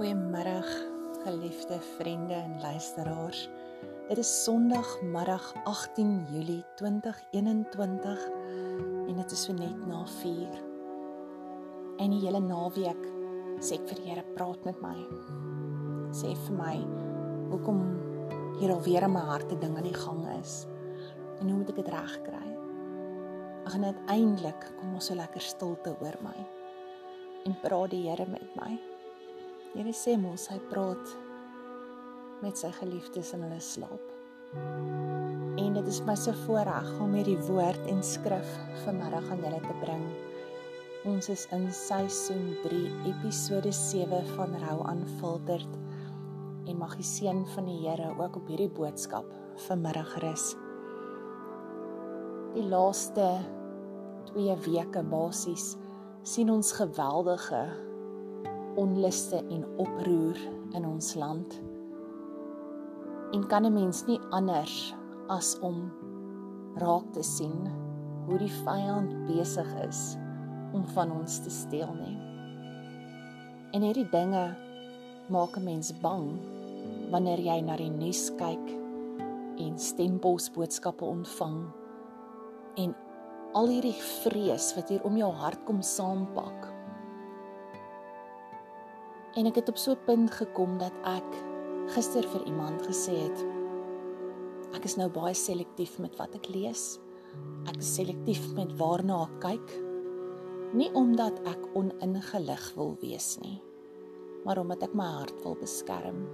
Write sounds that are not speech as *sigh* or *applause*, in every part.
Goeiemiddag, geliefde vriende en luisteraars. Dit is Sondagmiddag 18 Julie 2021 en dit is so net na 4. En die hele naweek sê ek vir die Here, praat met my. Sê vir my hoekom hier alweer in my hart 'n ding aan die gang is en hoe moet ek dit regkry? Ag net uiteindelik kom ons so lekker stilte oor my en praat die Here met my. Here sê mos hy praat met sy geliefdes in hulle slaap. En dit is my so voorreg om hierdie woord en skrif vanmiddag aan julle te bring. Ons is in seisoen 3, episode 7 van Rou aanfilterd en mag die seën van die Here ook op hierdie boodskap vanmiddag rus. Die laaste 2 weke basies sien ons geweldige onluste en oproer in ons land. En kan 'n mens nie anders as om raak te sien hoe die vyand besig is om van ons te steel nie. En hierdie dinge maak 'n mens bang wanneer jy na die nuus kyk en stempelsboodskappe ontvang en al hierdie vrees wat hier om jou hart kom saampak En ek het op so 'n punt gekom dat ek gister vir iemand gesê het ek is nou baie selektief met wat ek lees. Ek is selektief met waarna ek kyk. Nie omdat ek oningelig wil wees nie, maar omdat ek my hart wil beskerm.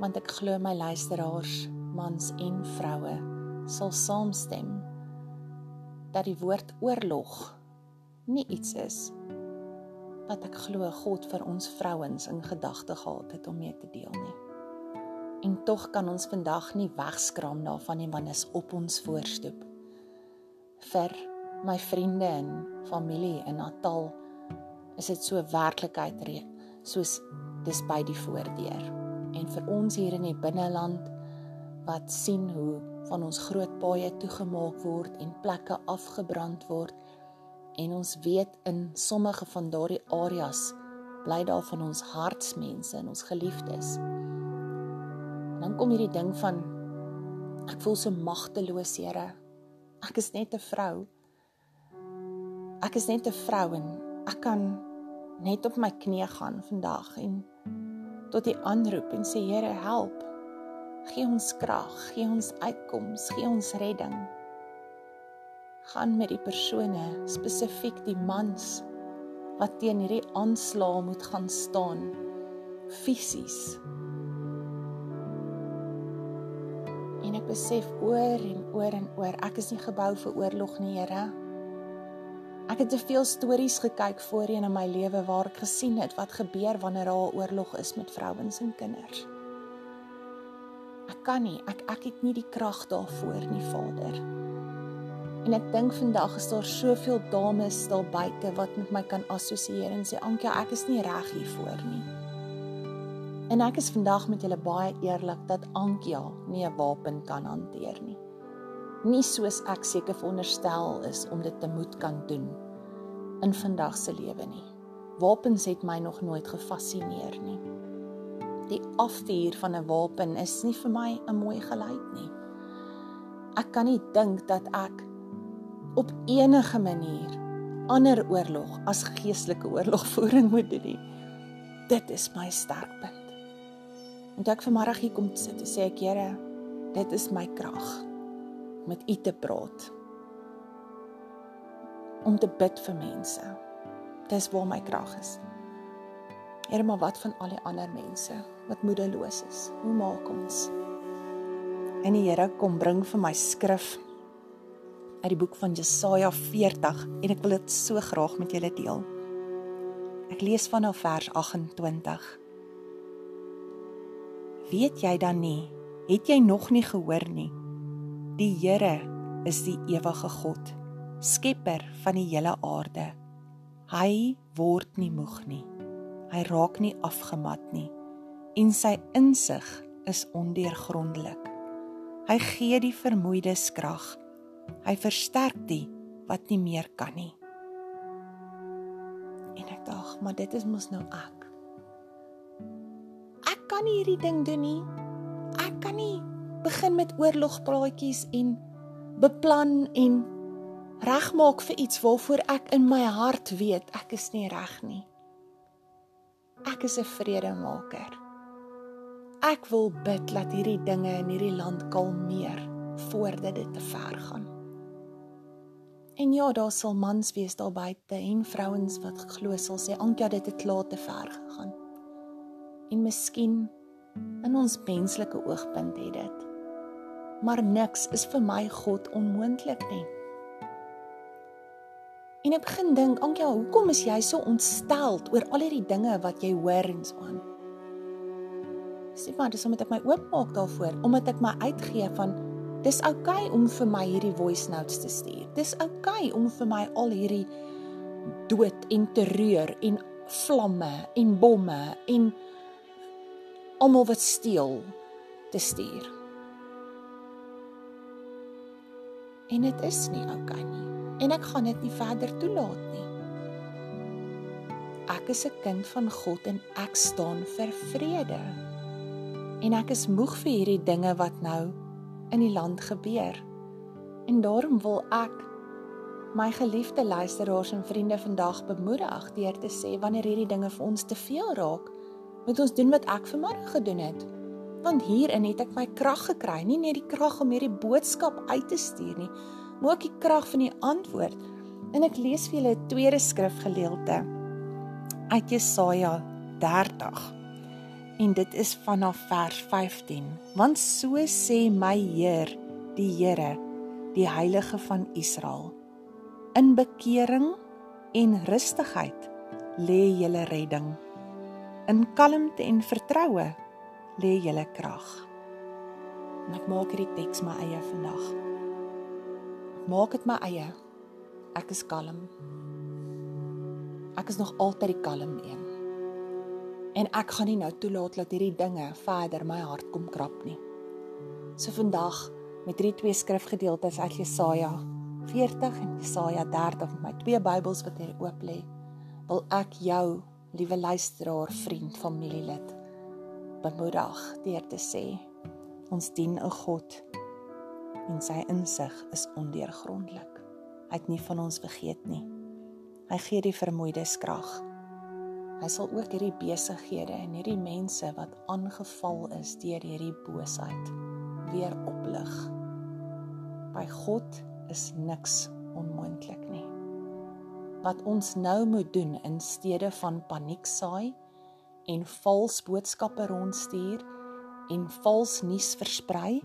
Want ek glo my luisteraars, mans en vroue, sal saamstem dat die woord oorlog nie iets is wat ek glo God vir ons vrouens in gedagte gehad het om mee te deel nie. En tog kan ons vandag nie wegskraam daarvan nie want is op ons voorstoep. Vir my vriende en familie in Natal is dit so werklikheid soos dis by die voordeur. En vir ons hier in die binneland wat sien hoe van ons groot paaie toegemaak word en plekke afgebrand word En ons weet in sommige van daardie areas bly daar van ons hartsmense en ons geliefdes. En dan kom hierdie ding van ek voel so magteloos, Here. Ek is net 'n vrou. Ek is net 'n vrou en ek kan net op my knieë gaan vandag en tot U aanroep en sê Here, help. Gee ons krag, gee ons uitkoms, gee ons redding gaan met die persone, spesifiek die mans wat teen hierdie aanslae moet gaan staan fisies. En ek besef oor en oor en oor, ek is nie gebou vir oorlog nie, Here. Ek het te veel stories gekyk voorheen in my lewe waar ek gesien het wat gebeur wanneer daar 'n oorlog is met vrouens en kinders. Ek kan nie, ek ek het nie die krag daarvoor nie, Vader. En ek dink vandag is daar soveel dames stil buite wat met my kan assosieer en sê Ankie, ek is nie reg hiervoor nie. En ek is vandag met julle baie eerlik dat Ankie nie 'n wapen kan hanteer nie. Nie soos ek seker veronderstel is om dit te moet kan doen in vandag se lewe nie. Wapens het my nog nooit gefassineer nie. Die afvuur van 'n wapen is nie vir my 'n mooi geluid nie. Ek kan nie dink dat ek op enige manier ander oorlog as geestelike oorlogvoering *laughs* moet doen. Dit is my sterkpunt. En toe ek vanmôre hier kom sit, sê ek Here, dit is my krag om met U te praat. Om te bid vir mense. Dis waar my krag is. Here, maar wat van al die ander mense wat moedeloos is? Hoe maak ons? En die Here kom bring vir my skrif uit die boek van Jesaja 40 en ek wil dit so graag met julle deel. Ek lees vanaf vers 28. Weet jy dan nie? Het jy nog nie gehoor nie? Die Here is die ewige God, skepper van die hele aarde. Hy word nie moeg nie. Hy raak nie afgemat nie en sy insig is ondeurgrondelik. Hy gee die vermoeides krag Hy versterk die wat nie meer kan nie. En ek dink, maar dit is mos nou ek. ek kan nie hierdie ding doen nie. Ek kan nie begin met oorlogpraatjies en beplan en regmaak vir iets waarvoor ek in my hart weet ek is nie reg nie. Ek is 'n vredemaker. Ek wil bid dat hierdie dinge in hierdie land kalmeer voordat dit te ver gaan. En ja, daar sal mans wees daar buite en vrouens wat glo sal sê, "Ankia, dit het klaar te ver gegaan." En miskien in ons menslike oogpunt het dit. Maar niks is vir my God onmoontlik nie. En ek begin dink, Ankia, hoekom is jy so ontsteld oor al hierdie dinge wat jy hoor en so aan? Sê maar, dis omdat ek my oop maak daarvoor, omdat ek my uitgee van dis oukei okay om vir my hierdie voice notes te stuur. Dis oukei okay om vir my al hierdie dood en terreur en vlamme en bomme en almal wat steel te stuur. En dit is nie oukei okay nie en ek gaan dit nie verder toelaat nie. Ek is 'n kind van God en ek staan vir vrede. En ek is moeg vir hierdie dinge wat nou in die land gebeur. En daarom wil ek my geliefde luisteraars en vriende vandag bemoedig deur te sê wanneer hierdie dinge vir ons te veel raak, moet ons doen wat ek vanmôre gedoen het. Want hierin het ek my krag gekry, nie net die krag om hierdie boodskap uit te stuur nie, maar ook die krag van die antwoord. En ek lees vir julle 'n tweede skrifgedeelte uit Jesaja 30. En dit is vanaf vers 15. Want so sê my Heer, die Here, die Heilige van Israel: In bekering en rustigheid lê julle redding. In kalmte en vertroue lê julle krag. En ek maak hierdie teks my eie vandag maak dit my eie. Ek is kalm. Ek is nog altyd die kalm een. En ek gaan nie nou toelaat dat hierdie dinge verder my hart kom krap nie. So vandag met hierdie twee skrifgedeeltes uit Jesaja 40 en Jesaja 30 met my twee Bybels wat hier oop lê, wil ek jou, liewe luisteraar, vriend, familielid, bemoedig deur te sê ons dien 'n God en sy insig is ondeurgrondelik. Hy het nie van ons vergeet nie. Hy gee die vermoeides krag. Hy sal ook hierdie besighede en hierdie mense wat aangeval is deur hierdie boosheid weer oplig. By God is niks onmoontlik nie. Wat ons nou moet doen in steede van paniek saai en vals boodskappe rondstuur en vals nuus versprei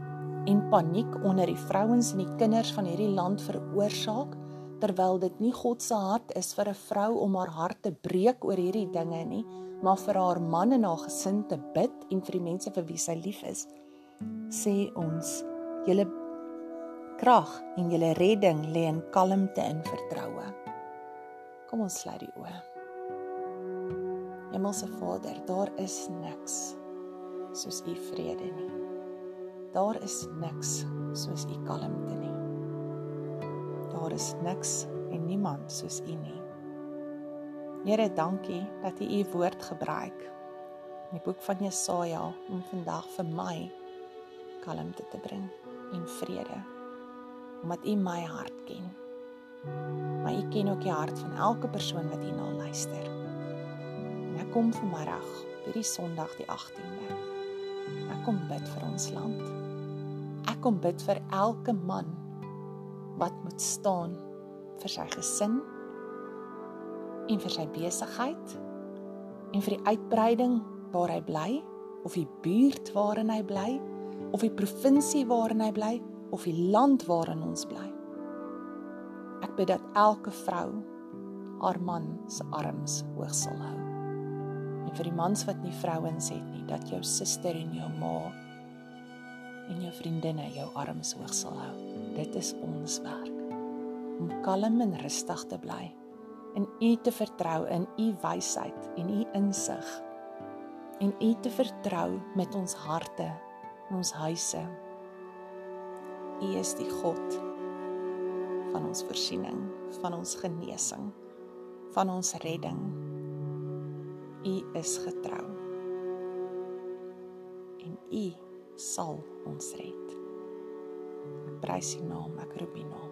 en paniek onder die vrouens en die kinders van hierdie land veroorsaak terwyl dit nie God se hart is vir 'n vrou om haar hart te breek oor hierdie dinge nie maar vir haar man en haar gesin te bid en vir die mense vir wie sy lief is sê ons julle krag en julle redding lê in kalmte en vertroue kom ons sluit die oë Hemelse Vader daar is niks soos u vrede nie. Daar is niks soos u kalmte nie. Daar is niks en niemand soos u nie. Here, dankie dat u u woord gebruik in die boek van Jesaja om vandag vir my kalmte te bring en vrede omdat u my hart ken. Maar u ken ook die hart van elke persoon wat hierna luister. En ek kom vanmiddag, hierdie Sondag die 18de Ek kom bid vir ons land. Ek kom bid vir elke man moet staan vir sy gesin en vir sy besigheid en vir die uitbreiding waar hy bly of die buurt waarin hy bly of die provinsie waarin hy bly of die land waarin ons bly. Ek bid dat elke vrou haar man se arms hoog sal hou en vir die mans wat nie vrouens het nie dat jou suster en jou ma en jou vriendinne jou arms hoog sal hou. Dit is ons werk om kalm en rustig te bly en u te vertrou in u wysheid en u insig en u te vertrou met ons harte en ons huise. U is die God van ons voorsiening, van ons genesing, van ons redding. U is getrou. en U sal ons red. Ek prys U naam, ek roep U naam.